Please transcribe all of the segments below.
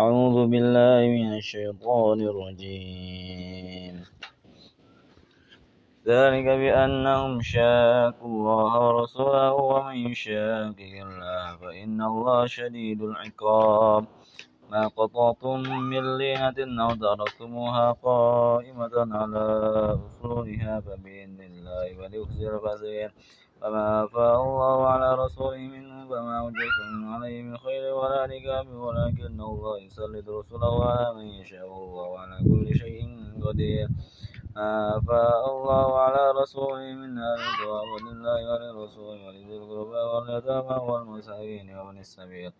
أعوذ بالله من الشيطان الرجيم. ذلك بأنهم شاكوا الله ورسوله ومن يشاكك الله فإن الله شديد العقاب. ما قطعتم من لينة أو تركتموها قائمة على أصولها فبإذن الله وليخزي الفاسقين فما أفاء الله على رسوله منهم فما وجدتم عليه من خير ولا ركاب ولكن الله يسلط رسله على من يشاء والله على كل شيء قدير. أفاء الله على رسوله من أهل القرى ولله وللرسول ولذي القربى واليتامى والمساكين وابن السبيل.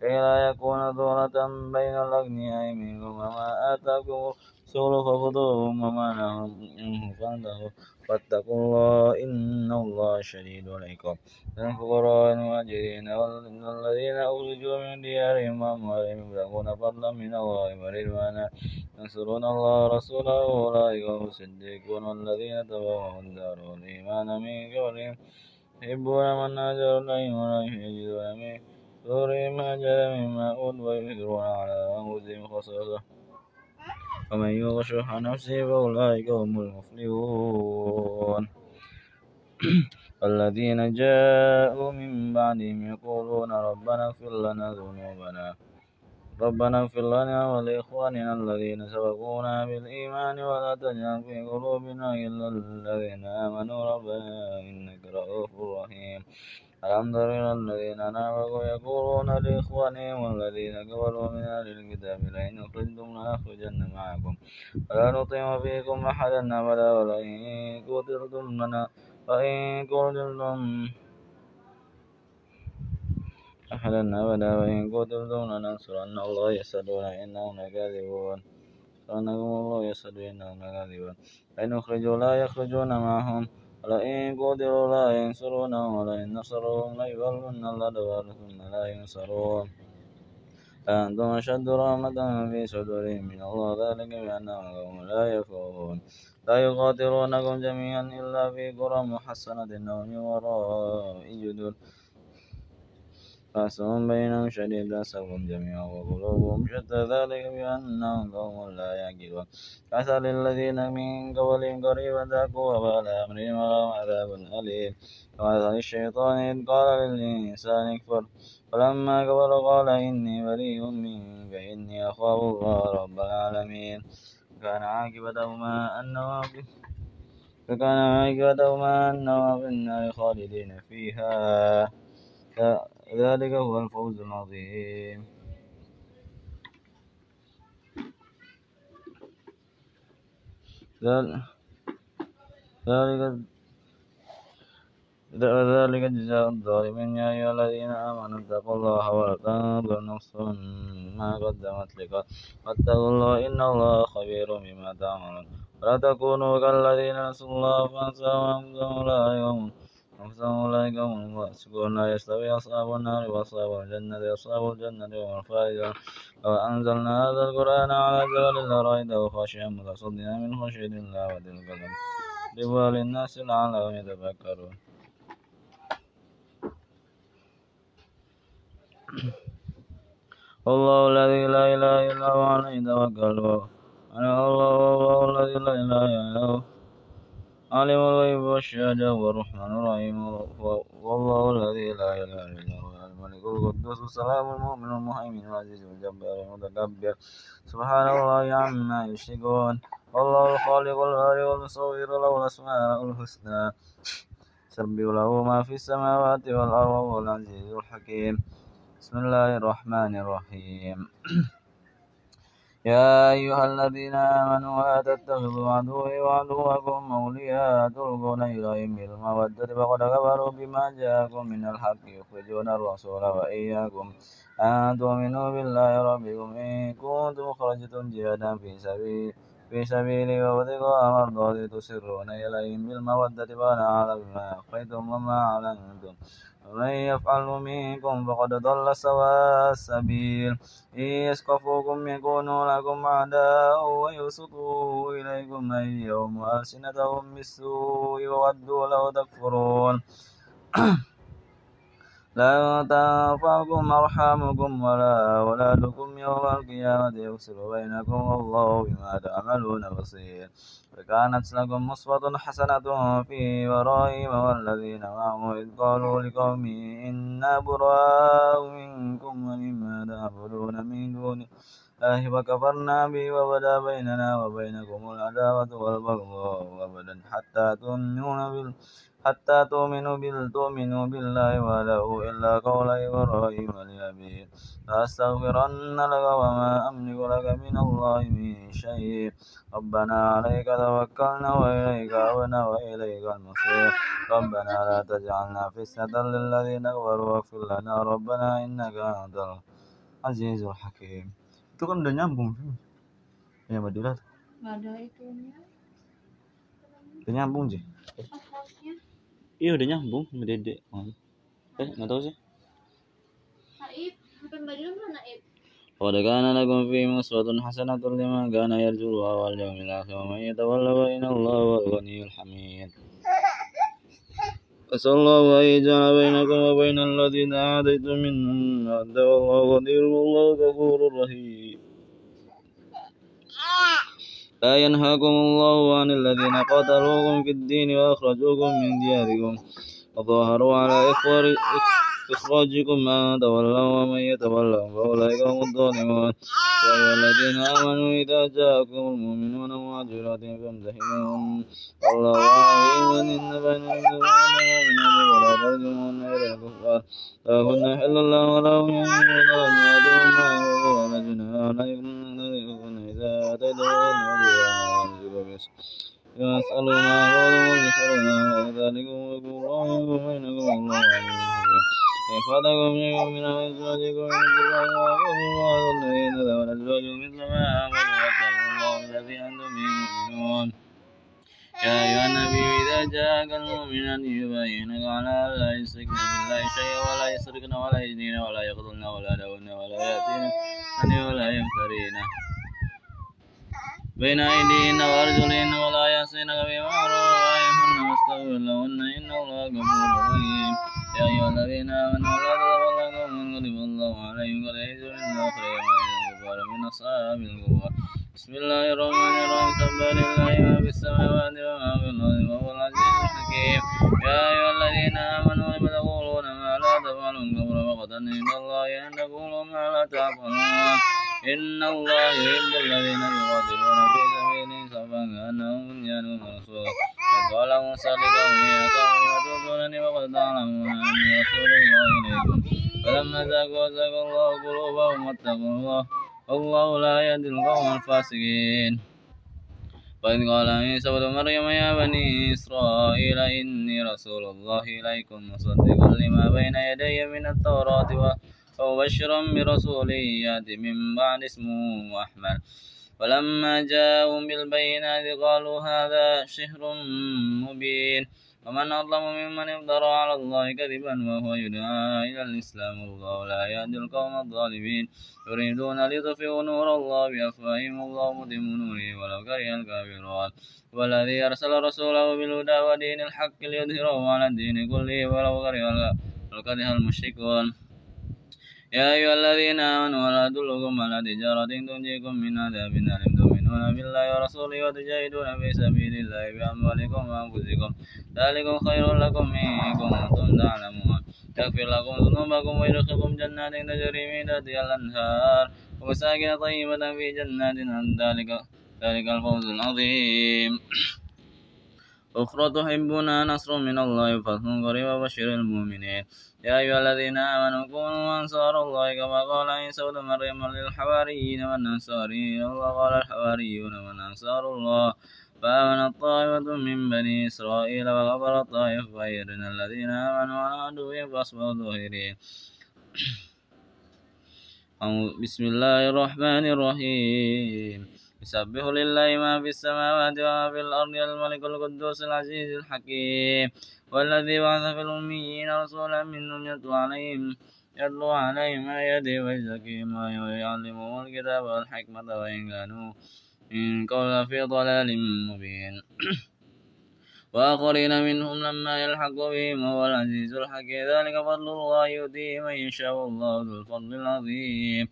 كي لا يكون دولة بين الأغنياء منكم وما آتاكم الرسول فخذوه وما نهاكم عنه فانتهوا واتقوا الله إن الله شديد العقاب. للفقراء المهاجرين والذين أخرجوا من ديارهم وأموالهم يبتغون فضلا من الله ورضوانا. ينصرون الله ورسوله أولئك هم الصديقون والذين تبوأوا الدار والإيمان من قبلهم. يحبون من هاجر إليهم ولا يجدون من صدورهم هاجر مما أوتوا ويؤثرون على أنفسهم خصوصا ومن يوق شح نفسه فأولئك هم المفلحون. والذين جاءوا من بعدهم يقولون ربنا اغفر لنا ذنوبنا. ربنا اغفر لنا ولإخواننا الذين سبقونا بالإيمان ولا تجعل في قلوبنا إلا الذين آمنوا. ربنا إنك رؤوف رحيم. ألم تر إلى الذين نافقوا يقولون لإخوانهم والذين كفروا من أهل الكتاب لئن أخرجتم لنخرجن معكم ولا نطيع فيكم أحدا أبدا ولئن قتلتم لنا وإن قتلتم أحدا أبدا وإن قتلتم لننصرن الله يشهدون إنهم لكاذبون فأنهم الله يشهد إنهم لكاذبون فإن أخرجوا لا يخرجون معهم. ولئن قتلوا لا ينصرونهم ولئن نصروهم ليولون الأدبار ثم لا ينصرون. أنتم أشد رحمة في صدورهم من الله ذلك بأنهم قوم لا يفقهون. لا يقاتلونكم جميعا إلا في قرى محصنة أو من وراء جدر بأسهم بينهم شديد بأسهم جميعا وقلوبهم شتى ذلك بأنهم قوم لا يعقلون. كمثل الذين من قبلهم قريبا ذاقوا وبال أمرهم ولهم عذاب أليم. كمثل الشيطان إذ قال للإنسان اكفر. فلما كفر قال إني بريء منك إني أخاف الله رب العالمين. فكان عاقبتهما أنهما فكان عاقبتهما أنهما في النار خالدين فيها. ذلك هو الفوز العظيم. ذلك ذلك جزاء الظالمين يا أيها الذين آمنوا اتقوا الله ولتنظر نفس ما قدمت لغد واتقوا الله إن الله خبير بما تعملون. ولا تكونوا كالذين نسوا الله فأنساهم أنفسهم أولئك هم أنفسهم أولئك هم الفاسقون لا يستوي أصحاب النار وأصحاب الجنة أصحاب الجنة هم الفائزون لو أنزلنا هذا القرآن على جبل لرأيته خاشعا متصدعا من خشية الله وتلك الأمثال للناس لعلهم يتفكرون الله الذي لا إله إلا هو عليه توكلوا أنا الله الله الذي لا إله إلا هو عالم الغيب والشهادة هو الرحمن الرحيم. والله الذي لا إله إلا هو الملك القدوس السلام المؤمن المهيمن العزيز الجبار المتكبر سبحان الله عما يشركون. والله الخالق البارئ والمصور له الأسماء الحسنى. سبح له ما في السماوات والأرض وهو العزيز الحكيم. بسم الله الرحمن الرحيم. يا أيها الذين آمنوا لا تتخذوا عدوي وعدوكم أولياء تلقون إليهم بالمودة فقد كفروا بما جاءكم من الحق يخرجون الرسول وإياكم أن تؤمنوا بالله ربكم إن كنتم خرجتم جهادا في سبيل في سبيلي وابتغاء مرضاتي تسرون إليهم بالمودة فأنا أعلم بما أخفيتم وما أعلنتم. ومن يفعل منكم فقد ضل سواء السبيل. إن يسقفوكم يكونوا لكم أعداء ويبسطوا إليكم أيديهم وألسنتهم بالسوء وودوا لو تكفرون. لا تنفعكم أرحامكم ولا أولادكم يوم القيامة يفصل بينكم والله بما تعملون بصير. فكانت لكم مصبة حسنة في إبراهيم والذين معه إذ قالوا لقومهم إنا براء منكم ومما تعبدون من دون الله وكفرنا به وبدا بيننا وبينكم العداوة والبغضاء أبدا حتى تؤمنون بالله. حتى تؤمنوا بال تؤمنوا بالله وحده إلا قول إبراهيم لأبيه. لأستغفرن لك وما أملك لك من الله من شيء. ربنا عليك توكلنا وإليك أبنا وإليك المصير. ربنا لا تجعلنا فتنة للذين كفروا واغفر لنا. ربنا إنك أنت العزيز الحكيم. Itu kan udah nyambung. Ya Madura nggak ada itunya udah nyambung sih Iya udah nyambung sama Dede. Oh. Eh nggak tahu sih. Naib, bukan baju mana Naib? قد كان لكم فيهم أسوة حسنة لمن كان يرجو الله واليوم الآخر ومن يتولى فإن الله هو الغني الحميد أسأل الله أن يجعل بينكم وبين الذين عاديتم منهم مودة والله قدير والله غفور رحيم لا ينهاكم الله عن الذين قاتلوكم في الدين وأخرجوكم من دياركم وظاهروا على إخراجكم أن تولوا ومن يتولوا فأولئك هم الظالمون. يا أيها الذين آمنوا إذا جاءكم المؤمنون مهاجرات فامتحنوهم. والله أعلم إن بين المؤمنين ولا ترجمون إلى الكفار. فهن حل الله ولهم يؤمنون. وما ما ولا جناح عليكم إذا أتيتم يسأل ما قوله يسألنا ذلك ويقول الله بينكم الله حكيم فاتكم من أزواجكم من الله وأقول الله الذين ذهب الأزواج مثل ما آمنوا واتقوا الله الذي أنتم به مؤمنون يا أيها النبي إذا جاءك المؤمنات يبايعنك على أن لا يشركن بالله شيئا ولا يسرقن ولا يزنين ولا يقتلن أولادهن ولا يأتين ولا يفترين بين أيديهن وأرجلهن ولا يعصينك بمعروف وأيهن واستغفر لهن إن الله غفور رحيم. يا أيها الذين آمنوا لا تتولوا من غضب الله عليهم قد يئسوا من آخرهم وإذا من أصحاب القبور. بسم الله الرحمن الرحيم. سبح لله ما في السماوات وما في الأرض وهو العزيز الحكيم. يا أيها الذين آمنوا لم تقولون ما لا تفعلون كبر وقتا عند الله أن تقولوا ما لا تفعلون. إن الله يحب الذين يقاتلون في سبيله صفا كأنهم بنيان مرصوص قال موسى لقومه يا قوم لم تؤذونني وقد تعلمون أني رسول الله إليكم. فلما زاغوا أزاغ الله قلوبهم واتقوا الله. والله لا يهدي القوم الفاسقين. وإذ قال عيسى ابن مريم يا بني إسرائيل إني رسول الله إليكم مصدقا لما بين يدي من التوراة ومبشرا برسول يأتي من بعد اسمه أحمد. ولما جاءهم بالبينات قالوا هذا شهر مبين. ومن أظلم ممن افترى على الله كذبا وهو يدعى إلى الإسلام والله لا يهدي القوم الظالمين. يريدون ليطفئوا نور الله بأفواههم الله متم نوره ولو كره الكافرون. والذي أرسل رسوله بالهدى ودين الحق ليظهره على الدين كله ولو كره المشركون. يا أيها الذين آمنوا ولا أدلكم على تجارة تنجيكم من عذاب أليم. تؤمنون بالله ورسوله وتجاهدون في سبيل الله بأموالكم وأنفسكم. ذلكم خير لكم إن كنتم تعلمون. يغفر لكم ذنوبكم ويدخلكم جنات تجري من تحتها الأنهار. ومساكن طيبة في جنات ذلك ذلك الفوز العظيم. أخرى تحبون نصر من الله وفتح قريب وبشر المؤمنين. يا أيها الذين آمنوا كونوا أنصار الله كما قال عيسى ابن مريم للحواريين والأنصاريين الله قال الحواريون من أنصار الله. فآمنت طائفة من بني إسرائيل وغفر الطائف فأيدنا الذين آمنوا على عدوهم فأصبحوا ظاهرين. بسم الله الرحمن الرحيم. يسبح لله ما في السماوات وما في الأرض الملك القدوس العزيز الحكيم والذي بعث في الأميين رسولا منهم يتلو عليهم يتلو عليهم آياته ويزكيهم ويعلمهم الكتاب والحكمة وإن كانوا من قبل في ضلال مبين. وآخرين منهم لما يلحق بهم وهو العزيز الحكيم. ذلك فضل الله يؤتيه من يشاء والله ذو الفضل العظيم.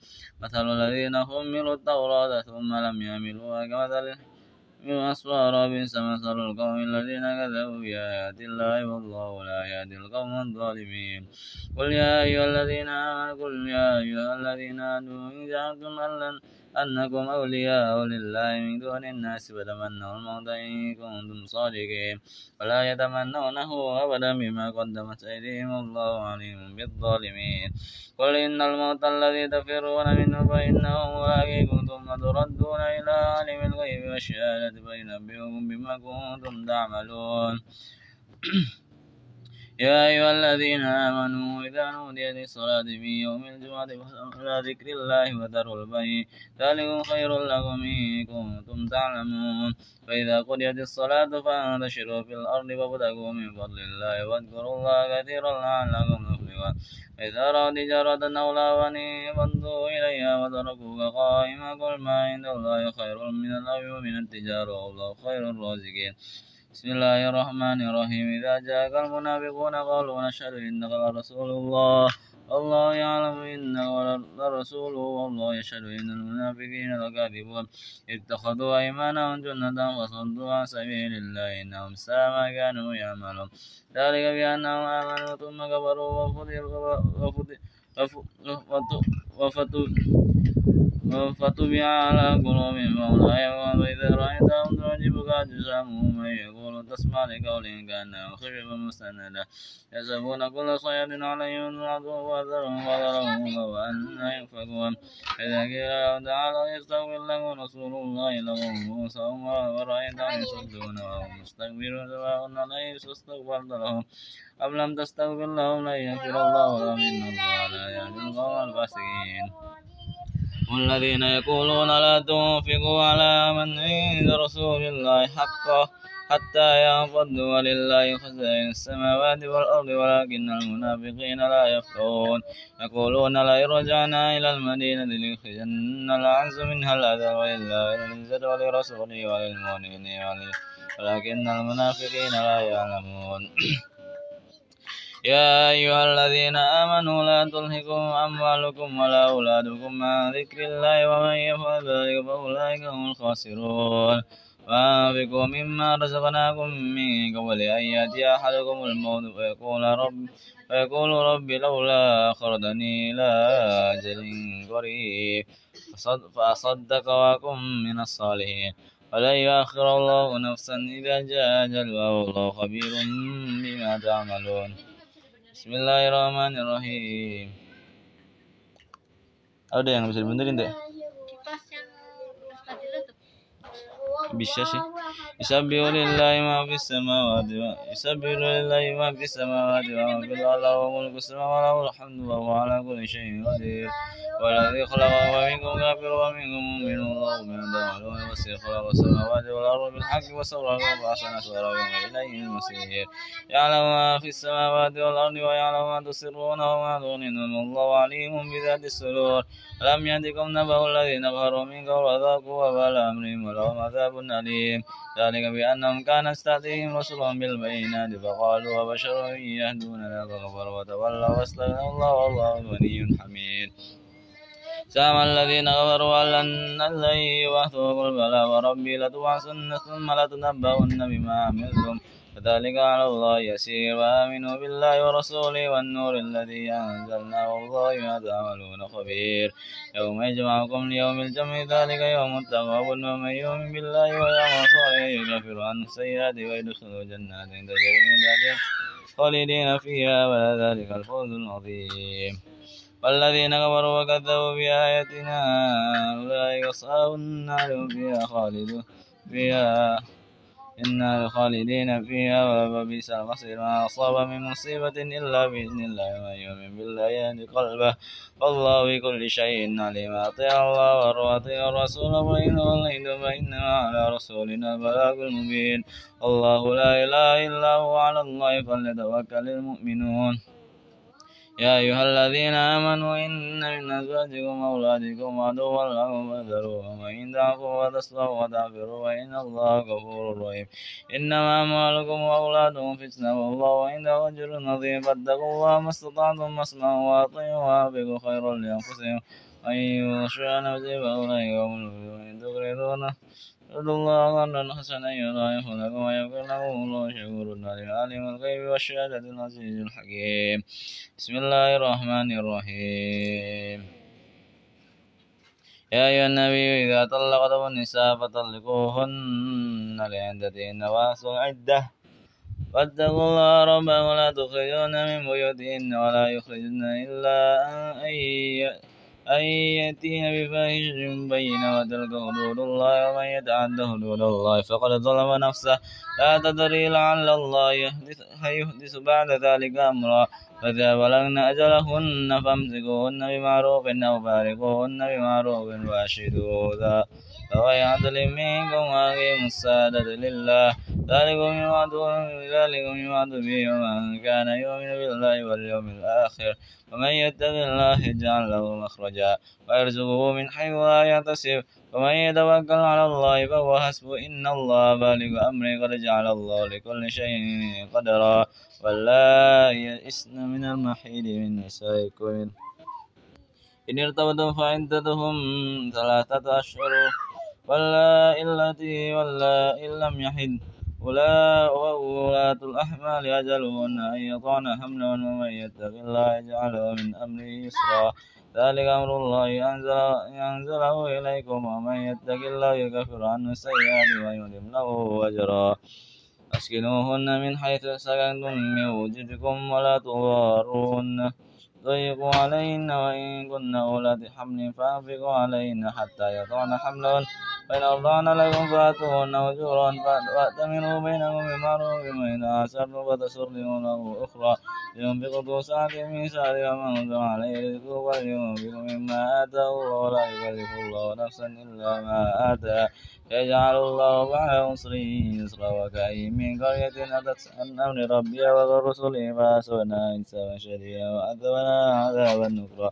مثل الذين حملوا التوراة ثم لم يحملوها كمثل من أسفار بئس مثل القوم الذين كذبوا بآيات الله والله لا يهدي القوم الظالمين. قل يا أيها الذين آمنوا قل يا أيها الذين آمنوا إن زعمتم أن أنكم أولياء لله من دون الناس فتمنوا الموت إن كنتم صادقين. ولا يتمنونه أبدا بما قدمت أيديهم. الله عليم بالظالمين. قل إن الموت الذي تفرون منه فإنه ملاقيكم ثم تردون إلى عالم الغيب والشهادة فينبئكم بما كنتم تعملون. يا أيها الذين آمنوا إذا نودي للصلاة في يوم الجمعة فاسعوا إلى ذكر الله وذروا البيع. ذلكم خير لكم إن كنتم تعلمون. فإذا قضيت الصلاة فانتشروا في الأرض وابتغوا من فضل الله واذكروا الله كثيرا لعلكم تفلحون. فإذا رأوا تجارة أو لهوا فانظروا إليها وتركوك قائما. قل ما عند الله خير من اللهو ومن التجارة والله خير الرازقين. بسم الله الرحمن الرحيم إذا جاءك المنافقون قالوا نشهد إنك لرسول الله والله يعلم إنك لرسوله والله يشهد إن المنافقين لكاذبون اتخذوا أيمانهم جنة وصدوا عن سبيل الله إنهم ساء ما كانوا يعملون ذلك بأنهم آمنوا ثم كفروا وفتوا فطبع على قلوبهم فهم لا يفقهون وإذا رأيتهم تعجبك أجسامهم من يقول تسمع لقولهم كأنه خشب مستندا يحسبون كل صيد عليهم العدو وأثرهم وضرهم لو أن يؤفكون إذا قيل لهم تعالوا يستغفر لكم رسول الله لهم موسى ورأيتهم يصدون وهم مستكبرون سواء عليهم استغفرت لهم أم لم تستغفر لهم لن يغفر الله لهم إن الله لا يهدي القوم الفاسقين والذين يقولون لا تنفقوا على من عند رسول الله حقا حتى ينفضوا ولله خزائن السماوات والأرض ولكن المنافقين لا يفقهون. يقولون لئن رجعنا إلى المدينة ليخرجن الأعز منها الأذى ولله العزة ولرسوله وللمؤمنين ولكن المنافقين لا يعلمون. يا أيها الذين آمنوا لا تلهكم أموالكم ولا أولادكم عن ذكر الله ومن يفعل ذلك فأولئك هم الخاسرون. وأنفقوا مما رزقناكم من قبل أن يأتي أحدكم الموت فيقول رب فيقول رب لولا أخرتني إلى أجل قريب. فأصدق وأكن من الصالحين. ولن يؤخر الله نفسا إذا جاء أجلها والله خبير بما تعملون. بسم الله الرحمن الرحيم ada yang bisa dibenerin deh bisa sih Yusabbihu lillahi ma fis samawati wa yusabbihu lillahi ma fis samawati wa fil ardi wa mulku samawati wa alhamdu wa huwa ala kulli shay'in qadir والذي خلق ومنكم كافر ومنكم مؤمن والله بما تعملون بصير خلق السماوات والأرض بالحق وسوراكم فأحسن صوركم وإليه المصير يعلم ما في السماوات والأرض ويعلم ما تسرون وما تعلنون والله عليم بذات الصدور ألم يأتكم نبأ الذين كفروا من قبل وذاقوا وبال أمرهم ولهم عذاب أليم ذلك بأنهم كانت تأتيهم رسلهم بالبينات فقالوا وبشر يهدوننا فكفروا وتولوا واستغنى الله والله غني حميد زعم الذين كفروا أن ننزل وحده قل وربي لتبعثن ثم لتنبؤن بما عملتم. فذلك على الله يسير. وآمنوا بالله ورسوله والنور الذي أنزلنا والله ما تعملون خبير. يوم يجمعكم ليوم الجمع ذلك يوم التغابن ومن يؤمن بالله ويعمل صالحا يكفر عنه السيئات ويدخله جنات تجري من تحتها خالدين فيها وذلك الفوز العظيم. والذين كفروا وكذبوا بآياتنا أولئك أصحاب النار هم فيها خالدون فيها إنا خالدين فيها وبئس المصير. ما أصاب من مصيبة إلا بإذن الله ومن يؤمن بالله يهد قلبه. والله بكل شيء عليم. أطيع الله وأطيع الرسول فإن وليتم فإنما على رسولنا البلاغ المبين. الله لا إله إلا هو على الله فليتوكل المؤمنون. يا أيها الذين آمنوا إن من أزواجكم وأولادكم عدوا لكم فاحذروهم وإن تعفوا وتصفحوا وتغفروا فإن الله غفور رحيم. إنما أموالكم وأولادكم فتنة والله عنده أجر عظيم فاتقوا الله ما استطعتم واسمعوا وأطيعوا وأنفقوا خيرا لأنفسهم وإن يوشوا نفسه فأولئك هم المفلحون. إن تقرضون ادعوا الله قرضا حسنا يضاعف لكم ويغفر لكم الله شكور عالم الغيب والشهادة العزيز الحكيم بسم الله الرحمن الرحيم يا أيها النبي إذا طلقتم النساء فطلقوهن لعدتهن وأحصوا العدة واتقوا الله ربكم ولا تخرجون من بيوتهن ولا يخرجن إلا أن أن يأتين بفاحشة مبينة وتلك حدود الله ومن يتعد حدود الله فقد ظلم نفسه. لا تدري لعل الله يحدث, بعد ذلك أمرا. فإذا بلغن أجلهن فامسكوهن بمعروف أو فارقوهن بمعروف وأشهدوا ذا منكم وأقيموا السادة لله. ذلكم يوعدون ذلكم يوعد به ومن كان يؤمن بالله واليوم الآخر ومن يتق الله يجعل له مخرجا ويرزقه من حيث لا يحتسب. ومن يتوكل على الله فهو حسبه. إن الله بالغ أمره. قد جعل الله لكل شيء قدرا. ولا يئسن من المحيد من نسائكم. إن ارتبتم فعدتهم ثلاثة أشهر. ولا التي إن لم يحد ولا وولاة الأحمال أجلهن أن يطعن حملا ومن يتق الله يجعل من أمره يسرا ذلك أمر الله أنزل ينزله إليكم ومن يتق الله يكفر عنه السيئات ويؤلم له أجرا أسكنوهن من حيث سكنتم من وجدكم ولا تضاروهن ضيقوا عليهن وإن كن أولاد حمل فأنفقوا عليهن حتى يضعن حملهن. فإن أرضعن لكم فآتوهن أجورا وأتمروا بينكم بمعروف وإن أعسرتم فتسروا له أخرى. ينفق ذو سعة من سعة ومن قدر عليه رزقه ولينفق مما آتاه ولا يكلف الله نفسا إلا ما آتاها. يجعل الله بعد عسر يسرا وكأي من قرية أتت عن أمر ربها وبرسله فأسونا حسابا شديدا وعذبنا عذابا نكرا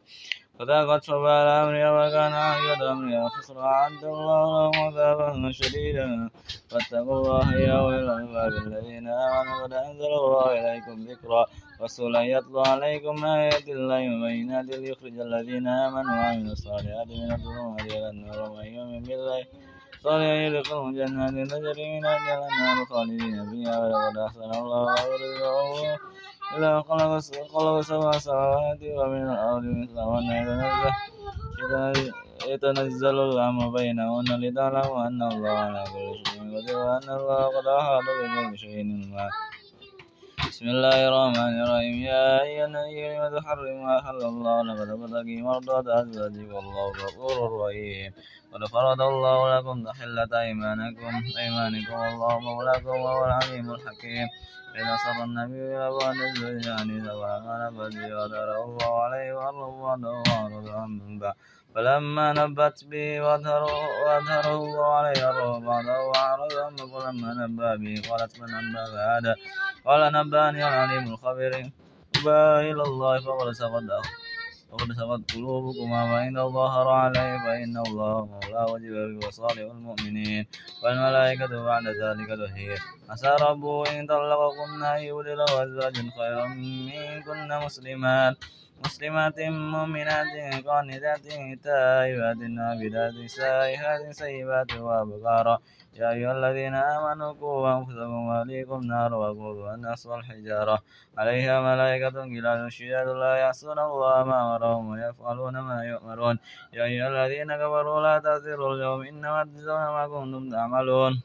فذاقت فبال أمرها وكان عاقبة أمرها خسرا أعد الله لهم عذابا شديدا. فاتقوا الله يا أولي الألباب الذين آمنوا قد أنزل الله إليكم ذكرا. رسولا يتلو عليكم آيات الله مبينات ليخرج الذين آمنوا وعملوا الصالحات من الظلمات إلى النور. ومن يؤمن بالله صالحا يدخلهم جنات تجري من تحتها الأنهار خالدين فيها ولقد أحسن الله ورزقه إلا خلق سبع سماوات ومن الأرض مثلهن يتنزل يتنزل الأمر بينهن لتعلموا أن الله على كل شيء قدير وأن الله قد أحاط بكل شيء علما بسم الله الرحمن الرحيم يا أيها النبي لم تحرم ما أحل الله لك تبتغي مرضات أزواجك والله غفور رحيم قد فرض الله لكم تحلة أيمانكم أيمانكم والله مولاكم وهو العليم الحكيم إذا صار النبي إلى بعد الزوج فما نبت به وأداره الله عليه وأرضه وأنه وأعرض عن بعد فلما نبت به وأظهره الله عليه بعده وأعرض عنه فلما نبأ به قالت من أنبأك هذا؟ قال نبأني العليم الخبير. وبا إلى الله فقد سقط فقد سقط قلوبكما فإن ظهر عليه فإن الله مولاه وجبريل وصالح المؤمنين. والملائكة بعد ذلك ظهير عسى ربه إن طلقكن أن يبدله أزواجا خيرا منكن مسلمات مسلمات مؤمنات قانتات تائبات عابدات سائحات سيبات وأبكارا يا أيها الذين آمنوا قوا أنفسكم وأهليكم نارا وقودها الناس والحجارة عليها ملائكة غلاظ شداد لا يعصون الله ما أمرهم ويفعلون ما يؤمرون يا أيها الذين كفروا لا تعذروا اليوم إنما تجزون ما كنتم تعملون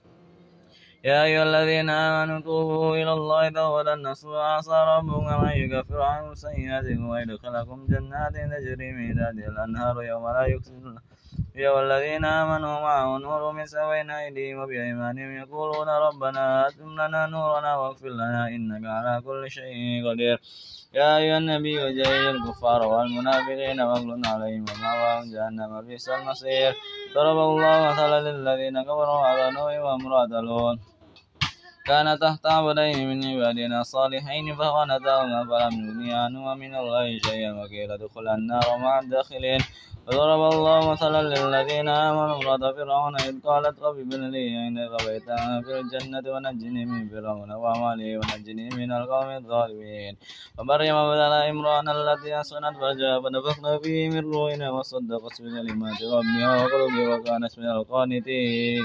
يا أيها الذين آمنوا توبوا إلى الله توبة نصوحا عسى ربكم أن يكفر عنكم سيئاتكم ويدخلكم جنات تجري من تحتها الأنهار يوم لا يخزي يا والذين آمنوا معه نور مثل بين أيديهم وبأيمانهم يقولون ربنا أتم لنا نورنا واغفر لنا إنك على كل شيء قدير. يا أيها النبي جاهد الكفار والمنافقين واغلظ عليهم ومأواهم جهنم بئس المصير. ضرب الله مثلا للذين كفروا على نوح وامرأة لوط. كان تحت عبدين من عبادنا الصالحين فخانتاهما فلم يغني عنهما من الله شيئا وقيل ادخلا النار مع الداخلين. وضرب الله مثلا للذين آمنوا امرأة فرعون إذ قالت رب ابن لي عندك بيتا في الجنة ونجني من فرعون وعمله ونجني من القوم الظالمين. ومريم بدل امرأة التي أحسنت فرجها فنفخنا فيه من روحنا وصدقت بكلمات ربها وقلبها وكانت من القانتين.